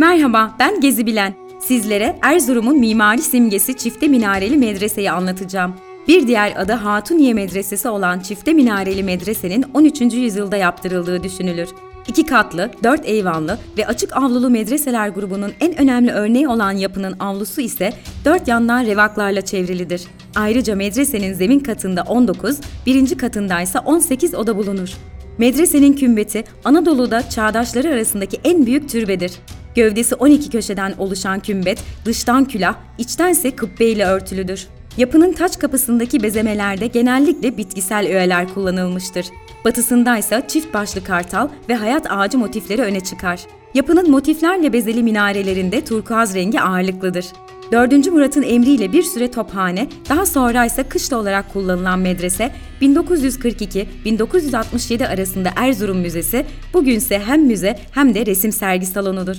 Merhaba, ben Gezi Bilen. Sizlere Erzurum'un mimari simgesi Çifte Minareli Medrese'yi anlatacağım. Bir diğer adı Hatuniye Medresesi olan Çifte Minareli Medrese'nin 13. yüzyılda yaptırıldığı düşünülür. İki katlı, dört eyvanlı ve açık avlulu medreseler grubunun en önemli örneği olan yapının avlusu ise dört yandan revaklarla çevrilidir. Ayrıca medresenin zemin katında 19, birinci katında ise 18 oda bulunur. Medresenin kümbeti Anadolu'da çağdaşları arasındaki en büyük türbedir. Gövdesi 12 köşeden oluşan kümbet dıştan külah, içtense kubbe ile örtülüdür. Yapının taç kapısındaki bezemelerde genellikle bitkisel öğeler kullanılmıştır. Batısında ise çift başlı kartal ve hayat ağacı motifleri öne çıkar. Yapının motiflerle bezeli minarelerinde turkuaz rengi ağırlıklıdır. 4. Murat'ın emriyle bir süre tophane, daha sonra ise kışla olarak kullanılan medrese, 1942-1967 arasında Erzurum Müzesi, bugünse hem müze hem de resim sergi salonudur.